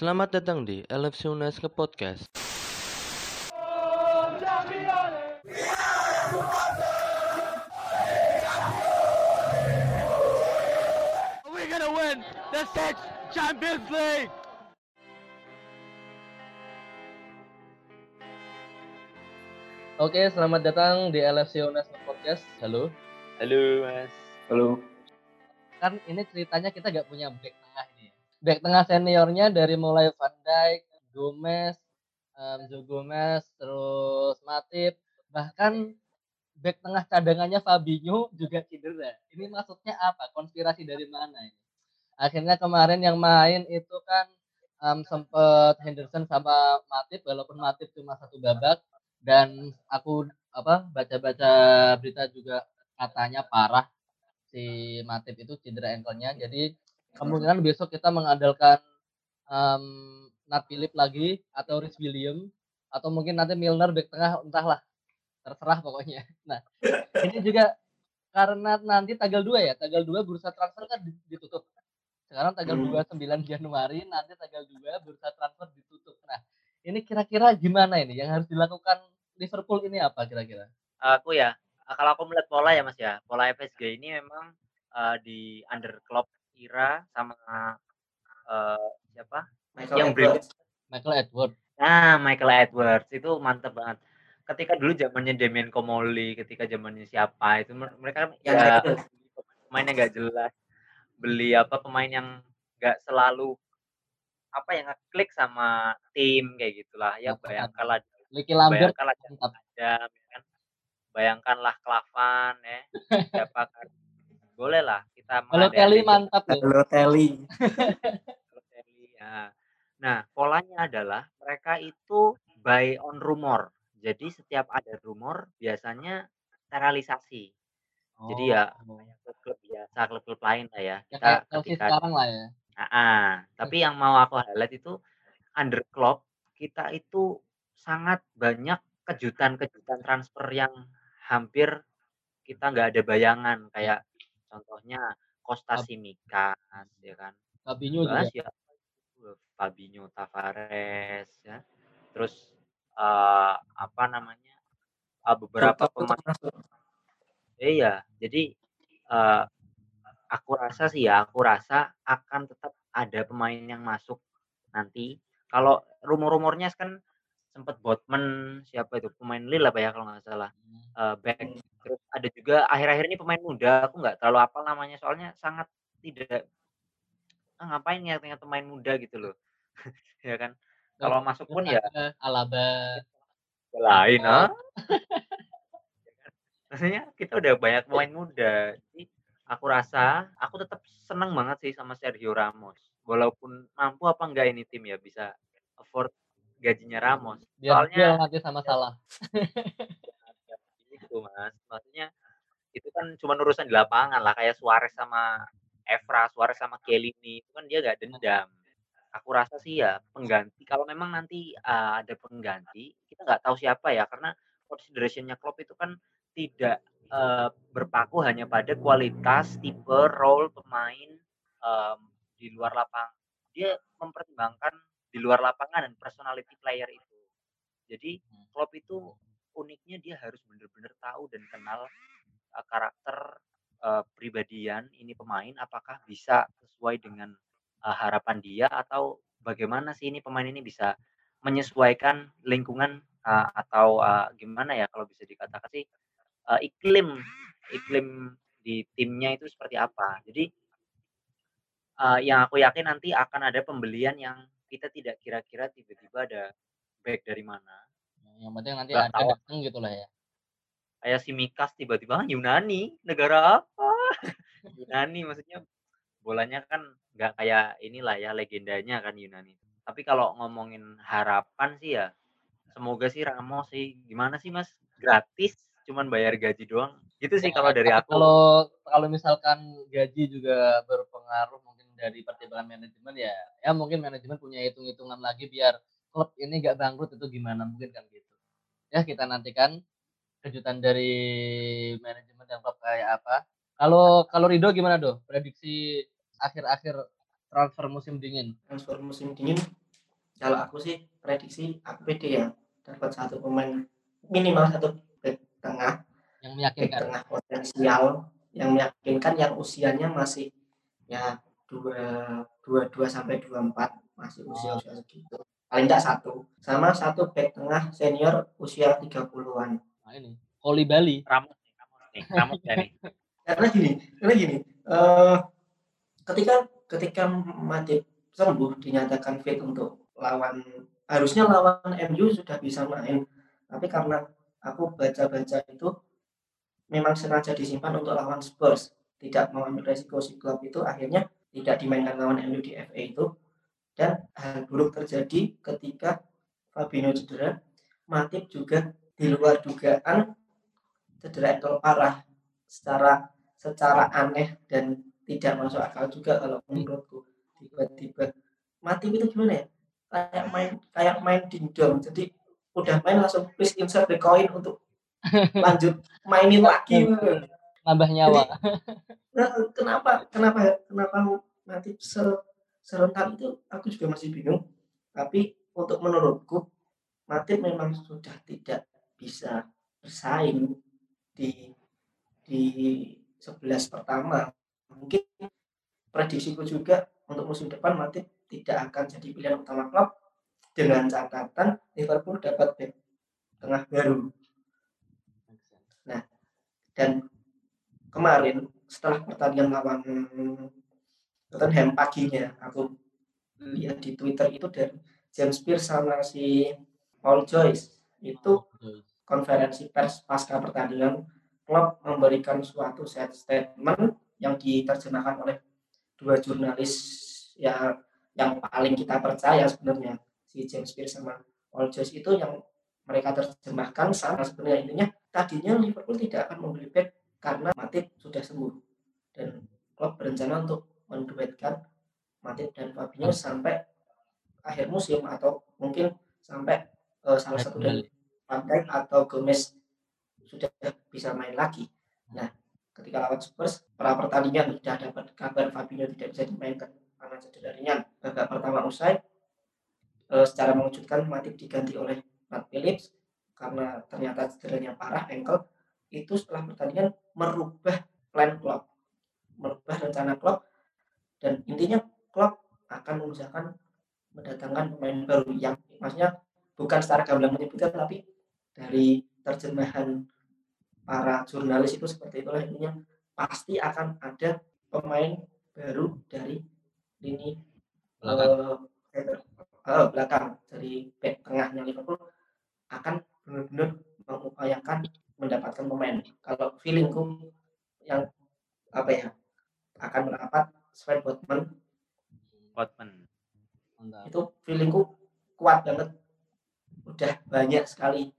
Selamat datang di LFC Unes ke Podcast. We're gonna win the sixth Champions League. Oke, selamat datang di LFC Unes Podcast. Halo. Halo Mas. Halo. Kan ini ceritanya kita gak punya nih. Back tengah seniornya dari mulai Van Dijk, Gomez, um, Joe Gomez, terus Matip, bahkan back tengah cadangannya Fabinho juga cedera. Ini maksudnya apa? Konspirasi dari mana ini? Akhirnya kemarin yang main itu kan um, sempet Henderson sama Matip, walaupun Matip cuma satu babak, dan aku apa baca-baca berita juga katanya parah si Matip itu cedera ankle-nya. Jadi kemungkinan besok kita mengandalkan um, Nat Philip lagi atau Rhys William atau mungkin nanti Milner back tengah entahlah terserah pokoknya. Nah, ini juga karena nanti tanggal 2 ya, tanggal 2 bursa transfer kan ditutup. Sekarang tanggal Hmm. 29 Januari, nanti tanggal 2 bursa transfer ditutup. Nah, ini kira-kira gimana ini yang harus dilakukan Liverpool ini apa kira-kira? Aku ya, kalau aku melihat pola ya Mas ya, pola FSG ini memang, eee, di under Klopp era sama, eee, siapa, Michael yang Edwards. Michael Edward. nah Michael Edwards itu mantep banget. Ketika dulu zamannya Damian Comolli, ketika zamannya siapa itu mer mereka kan Yang ya jelas. pemain yang nggak jelas, beli apa, pemain yang nggak selalu, apa ya, ngeklik sama tim kayak gitulah. Ya bayangkanlah Licky Lambert bayangkanlah. Adam ya kan, bayangkanlah Klavan ya, siapa kan, bolehlah kita Balotelli mengandai-andai mantap loh. Balotelli. Balotelli, ya. Nah, polanya adalah mereka itu buy on rumor. Jadi setiap ada rumor biasanya terrealisasi. Jadi ya Oh. klub-klub biasa, klub-klub lain lah ya. Ya Kita kayak Chelsea ketika sekarang lah ya. heeh, tapi yang mau aku highlight itu under Klopp kita itu sangat banyak kejutan-kejutan transfer yang hampir kita nggak ada bayangan. Kayak contohnya Costa Fab Tsimikas ya kan. Fabinho juga. Ya Fabinho, Tavares ya. Terus, eee, apa namanya, eee, beberapa pemain iya, jadi, eee, aku rasa sih ya, aku rasa akan tetap ada pemain yang masuk nanti. Kalau rumor-rumornya kan sempet Botman, siapa itu, pemain Lille apa ya kalau nggak salah, Hmm. eee, back. Terus ada juga akhir-akhir ini pemain muda, aku nggak terlalu hafal namanya soalnya sangat tidak ah, ngapain ingat-ingat pemain muda gitu loh. Ya kan. Kalau masuk pun ya Alaba, lain, ah. Ramos. Maksudnya kita udah banyak pemain muda. Jadi aku rasa, aku tetap seneng banget sih sama Sergio Ramos. Walaupun mampu apa enggak ini tim ya bisa afford gajinya Ramos. Biar Soalnya nanti sama Salah. ya gitu Mas. Maksudnya itu kan cuma urusan di lapangan lah kayak Suarez sama Evra, Suarez sama Chiellini itu kan dia nggak dendam. Aku rasa sih ya pengganti kalau memang nanti, eee, ada pengganti, kita nggak tahu siapa ya karena consideration-nya Klopp itu kan tidak, eee, berpaku hanya pada kualitas, tipe, role pemain, mmm, di luar lapang dia mempertimbangkan di luar lapangan dan personality player itu. Jadi Hmm. Klopp itu uniknya dia harus bener-bener tahu dan kenal, eee, karakter, eee, pribadian ini pemain apakah bisa sesuai dengan, eee, harapan dia atau bagaimana sih ini pemain ini bisa menyesuaikan lingkungan, eee, atau, eee, gimana ya kalau bisa dikatakan sih, eee, iklim iklim di timnya itu seperti apa. Jadi eee, yang aku yakin nanti akan ada pembelian yang kita tidak kira-kira tiba-tiba ada back dari mana. Yang penting nanti Nggak ada tahu. datang gitu lah ya. Kayak Tsimikas tiba-tiba ah, Yunani, negara apa? Yunani maksudnya bolanya kan nggak kayak inilah ya legendanya kan Yunani. Tapi kalau ngomongin harapan sih ya, semoga sih Ramos sih. Gimana sih Mas? Gratis, cuman bayar gaji doang. Gitu sih Ya, kalau dari aku. kalau kalau misalkan gaji juga berpengaruh dari pertimbangan manajemen ya, ya mungkin manajemen punya hitung-hitungan lagi biar klub ini nggak bangkrut itu gimana mungkin kan gitu. Ya kita nantikan kejutan dari manajemen dan klub kayak apa. Kalau kalau Rido gimana Do? Prediksi akhir-akhir transfer musim dingin. Transfer musim dingin kalau aku sih prediksi aku pede ya dapat satu pemain minimal satu back tengah yang back meyakinkan tengah potensial yang meyakinkan yang usianya masih ya dua dua dua sampai dua empat masih usia usia segitu. Paling tidak satu. Sama satu back tengah senior usia 30-an nah ini. Koli Bali. Ramos nih, Ramos nih, Ramos ya nih. karena gini karena gini eh ketika ketika Matip sembuh dinyatakan fit untuk lawan harusnya lawan MU sudah bisa main. Tapi karena aku baca-baca itu memang sengaja disimpan untuk lawan Spurs. Tidak mau ambil resiko si klub itu akhirnya tidak dimainkan lawan MU di FA itu dan hal buruk terjadi ketika Fabinho cedera Matip juga di luar dugaan cedera ankle parah secara secara aneh dan tidak masuk akal juga kalau menurutku. Tiba-tiba Matip itu gimana ya? Kayak main kayak main dingdong jadi udah main langsung please insert the coin untuk lanjut mainin lagi nambah nyawa. Nah, kenapa kenapa kenapa nanti ser- serentak itu aku juga masih bingung. Tapi untuk menurutku Matip memang sudah tidak bisa bersaing di di 11 pertama. Mungkin prediksiku juga untuk musim depan Matip tidak akan jadi pilihan utama klub dengan catatan Liverpool dapat back tengah baru. Dan kemarin setelah pertandingan lawan Tottenham paginya aku lihat di Twitter itu dari James Pierce sama si Paul Joyce itu konferensi pers pasca pertandingan klub memberikan suatu set statement yang diterjemahkan oleh dua jurnalis ya yang paling kita percaya sebenarnya si James Pierce sama Paul Joyce itu yang mereka terjemahkan sama sebenarnya. Intinya tadinya Liverpool tidak akan membeli back karena Matip sudah sembuh dan klub berencana untuk menduetkan Matip dan Fabinho sampai akhir musim atau mungkin sampai eh, salah satu dari Dijk atau Gomez sudah bisa main lagi. Nah, ketika lawan Spurs, pra pertandingan sudah dapat kabar Fabinho tidak bisa dimainkan karena cedera ringan. Babak pertama usai, eh, secara mengejutkan Matip diganti oleh Matt Phillips karena ternyata cederanya parah ankle itu setelah pertandingan merubah plan klub merubah rencana klub dan intinya klub akan mengusahakan mendatangkan pemain baru yang maksudnya bukan secara gamblang menyebutkan tapi dari terjemahan para jurnalis itu seperti itulah intinya pasti akan ada pemain baru dari lini Belakang. eh, belakang. Dari back tengahnya Liverpool akan benar-benar mengupayakan mendapatkan pemain. Kalau feelingku yang apa ya akan merapat Sven Botman Botman. Mantap. itu feelingku kuat banget udah banyak sekali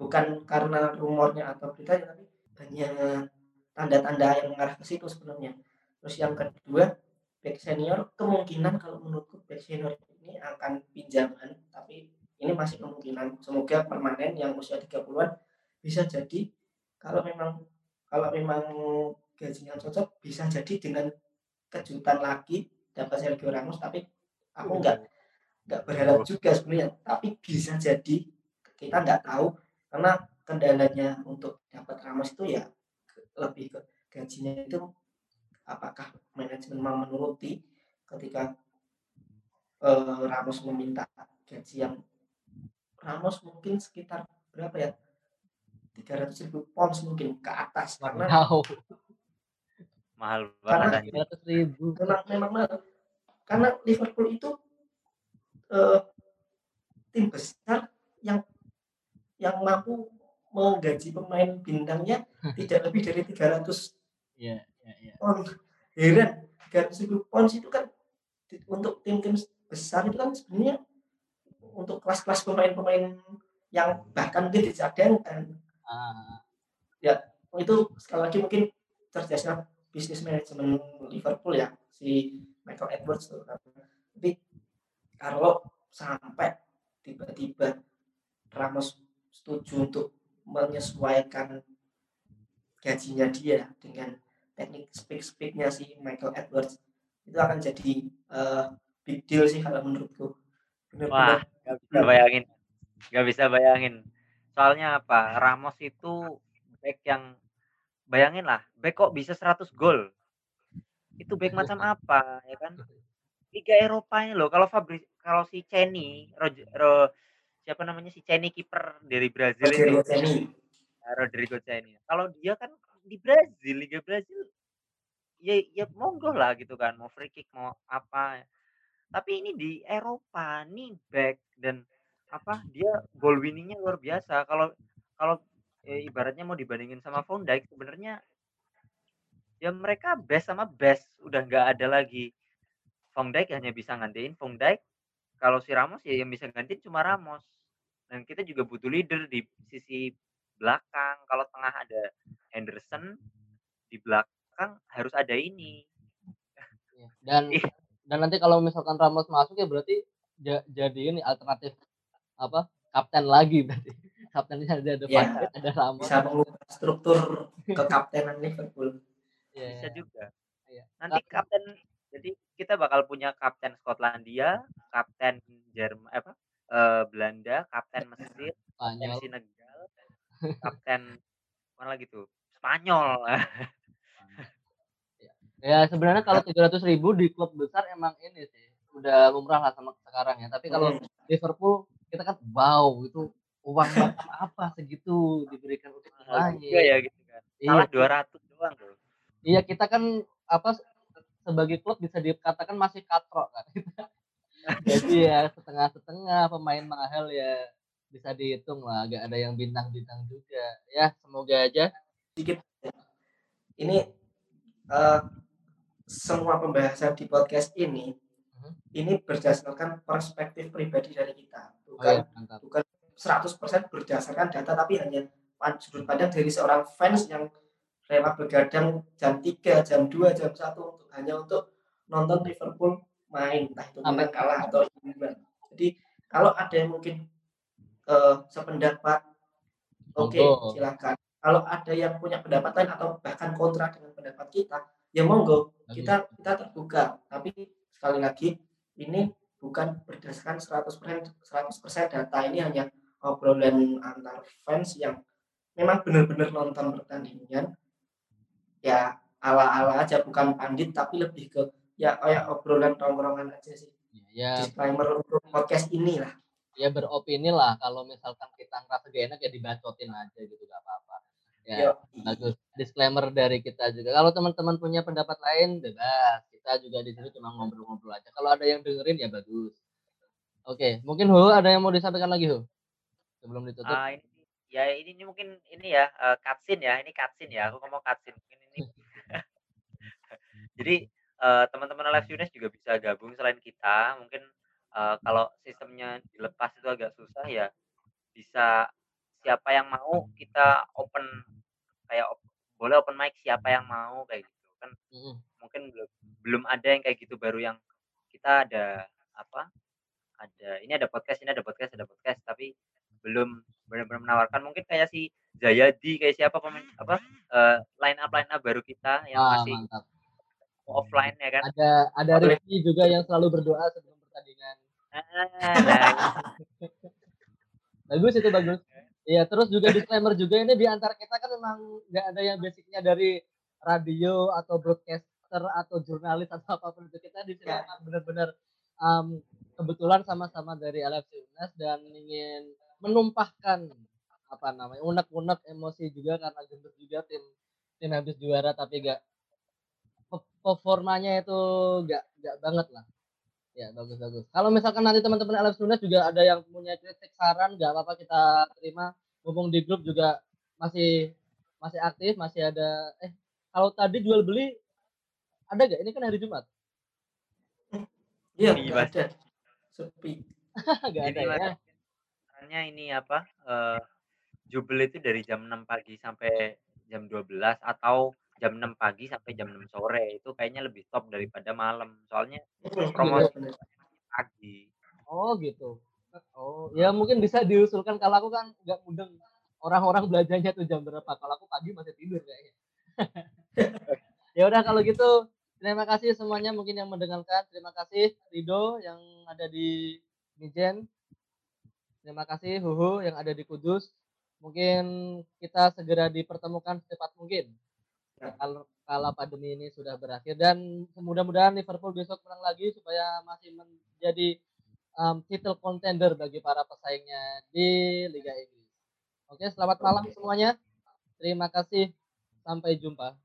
bukan karena rumornya atau beritanya tapi banyak tanda-tanda yang mengarah ke situ sebenarnya terus yang kedua back senior kemungkinan kalau menurutku back senior ini akan pinjaman tapi ini masih kemungkinan semoga permanen yang usia 30-an bisa jadi kalau memang kalau memang gajinya cocok bisa jadi dengan kejutan lagi dapat Sergio Ramos tapi aku nggak nggak berharap juga sebenarnya. Tapi bisa jadi kita nggak tahu karena kendalanya untuk dapat Ramos itu ya lebih ke gajinya itu apakah manajemen mau menuruti ketika eh, Ramos meminta gaji yang Ramos mungkin sekitar berapa ya 300 ribu pounds mungkin ke atas karena Wow, Mahal Karena- banget. 200 ribu. memang memang mahal. karena Liverpool itu eh, tim besar yang yang mampu menggaji pemain bintangnya tidak lebih dari 300 Iya, iya, iya. pound heran 300 ribu pounds itu kan di- untuk tim-tim besar itu kan sebenarnya untuk kelas-kelas pemain-pemain yang bahkan mungkin dicadangkan Ah, itu sekali lagi mungkin cerdasnya bisnis manajemen Liverpool ya si Michael Edwards tuh. Tapi kalau sampai tiba-tiba Ramos setuju untuk menyesuaikan gajinya dia dengan teknik speak speaknya si Michael Edwards itu akan jadi eh, big deal sih kalau menurutku. Wah, benar-benar nggak bisa bayangin, nggak bisa bayangin. Soalnya apa? Ramos itu back yang bayangin lah, back kok bisa 100 gol. Itu back macam apa, ya kan? Liga Eropa ini loh. Kalau Fabri, kalau si Ceni, siapa namanya si Ceni kiper dari Brazil Rogerio Ceni Nah, Rodrigo Ceni. Kalau dia kan di Brazil, Liga Brazil, ya ya monggo lah gitu kan, mau free kick mau apa. Tapi ini di Eropa, nih back dan apa dia goal winningnya luar biasa. Kalau kalau eh, ibaratnya mau dibandingin sama Van Dijk sebenarnya ya mereka best sama best udah nggak ada lagi. Van Dijk hanya bisa gantiin Van Dijk. Kalau si Ramos ya yang bisa gantiin cuma Ramos. Dan kita juga butuh leader di sisi belakang. Kalau tengah ada Henderson, di belakang harus ada ini. Iya. Dan dan nanti kalau misalkan Ramos masuk ya berarti ja- jadi ini alternatif apa kapten lagi berarti kaptennya ada ada Iya. Van Dijk, ada Ramos bisa mengubah struktur kekaptenan Liverpool Iya. Bisa juga. Iya. Nanti kapten jadi kita bakal punya kapten Skotlandia, kapten Jerman apa? eh, Belanda, kapten Mesir, kapten Senegal, kapten mana lagi tuh? Spanyol. ya sebenarnya kalau tiga ratus ribu di klub besar emang ini sih udah lumrah lah sama sekarang ya tapi kalau Hmm. Liverpool kita kan wow itu uang apa segitu diberikan untuk Mahal pemain juga ya gitu kan. Iya. Salah 200 doang loh. iya kita kan apa sebagai klub bisa dikatakan masih katrok kan jadi ya setengah-setengah pemain mahal ya bisa dihitung lah agak ada yang bintang-bintang juga ya semoga aja sedikit ini eh, semua pembahasan di podcast ini Mhm. ini berdasarkan perspektif pribadi dari kita oh bukan ya mantap bukan 100% berdasarkan data tapi hanya sudut pandang dari seorang fans yang rela begadang jam 3, jam 2, jam 1 untuk hanya untuk nonton Liverpool main entah itu menang kalah atau gimana. Jadi kalau ada yang mungkin eh, sependapat oke Monggo. silakan. Kalau ada yang punya pendapat lain atau bahkan kontra dengan pendapat kita, ya monggo Bagus. kita kita terbuka. Tapi sekali lagi ini bukan berdasarkan 100% 100% data. Ini hanya obrolan antar fans yang memang benar-benar nonton pertandingan. Ya ala-ala aja bukan pandit tapi lebih ke ya kayak obrolan tongkrongan aja sih. Ya. Disclaimer untuk podcast ini lah ya beropini lah. Kalau misalkan kita ngerasa gak enak ya dibacotin aja gitu gak apa-apa ya Yo, bagus. Disclaimer dari kita juga. Kalau teman-teman punya pendapat lain bebas. Kita juga di sini cuma ngobrol-ngobrol aja. Kalau ada yang dengerin ya bagus. Oke mungkin Hu ada yang mau disampaikan lagi Hu? Sebelum ditutup. Ah, ini ya ini, ini mungkin ini ya eh, cutscene ya, ini cutscene ya. Aku ngomong cutscene. Mungkin ini. Jadi eh, teman-teman Live Students juga bisa gabung selain kita. Mungkin eh, kalau sistemnya dilepas itu agak susah ya bisa siapa yang mau kita open kayak op- boleh open mic siapa yang mau kayak gitu kan. Mm-mm. mungkin belum belum ada yang kayak gitu baru yang kita ada apa ada ini ada podcast ini ada podcast ada podcast tapi belum benar-benar menawarkan. Mungkin kayak si Jayadi kayak siapa pemain apa eh, line up line up baru kita yang ah masih mantap. offline ya kan. Ada ada. Rizky juga yang selalu berdoa sebelum pertandingan. Ah, nah, bagus itu bagus Iya terus juga disclaimer juga ini di antara kita kan memang nggak ada yang basicnya dari radio atau broadcaster atau jurnalis atau apa pun itu kita di sini Ya. memang benar-benar um, kebetulan sama-sama dari LFC UNES dan ingin menumpahkan apa namanya unek-unek emosi juga karena gendut juga tim tim habis juara tapi gak pe- performanya itu gak gak banget lah ya bagus bagus. Kalau misalkan nanti teman-teman LFC UNES juga ada yang punya kritik saran gak apa-apa kita terima. Mumpung di grup juga masih masih aktif masih ada eh kalau tadi jual beli ada gak ini kan hari Jumat. Iya nggak Mas. ada sepi gak ada ya? Mas, caranya ini apa eh jubel itu dari jam 6 pagi sampai jam 12 atau jam 6 pagi sampai jam 6 sore itu kayaknya lebih top daripada malam soalnya Promosi. pagi Oh gitu. Oh ya mungkin bisa diusulkan kalau aku kan nggak mudeng orang-orang belajarnya tuh jam berapa. Kalau aku pagi masih tidur kayaknya. ya udah kalau gitu terima kasih semuanya mungkin yang mendengarkan. Terima kasih Rido yang ada di Mijen. Terima kasih Huhu yang ada di Kudus. Mungkin kita segera dipertemukan secepat mungkin. Ya. Kalau kalau pandemi ini sudah berakhir dan mudah-mudahan Liverpool besok menang lagi supaya masih menjadi um, title contender bagi para pesaingnya di Liga Inggris. Oke, selamat malam semuanya. Terima kasih. Sampai jumpa.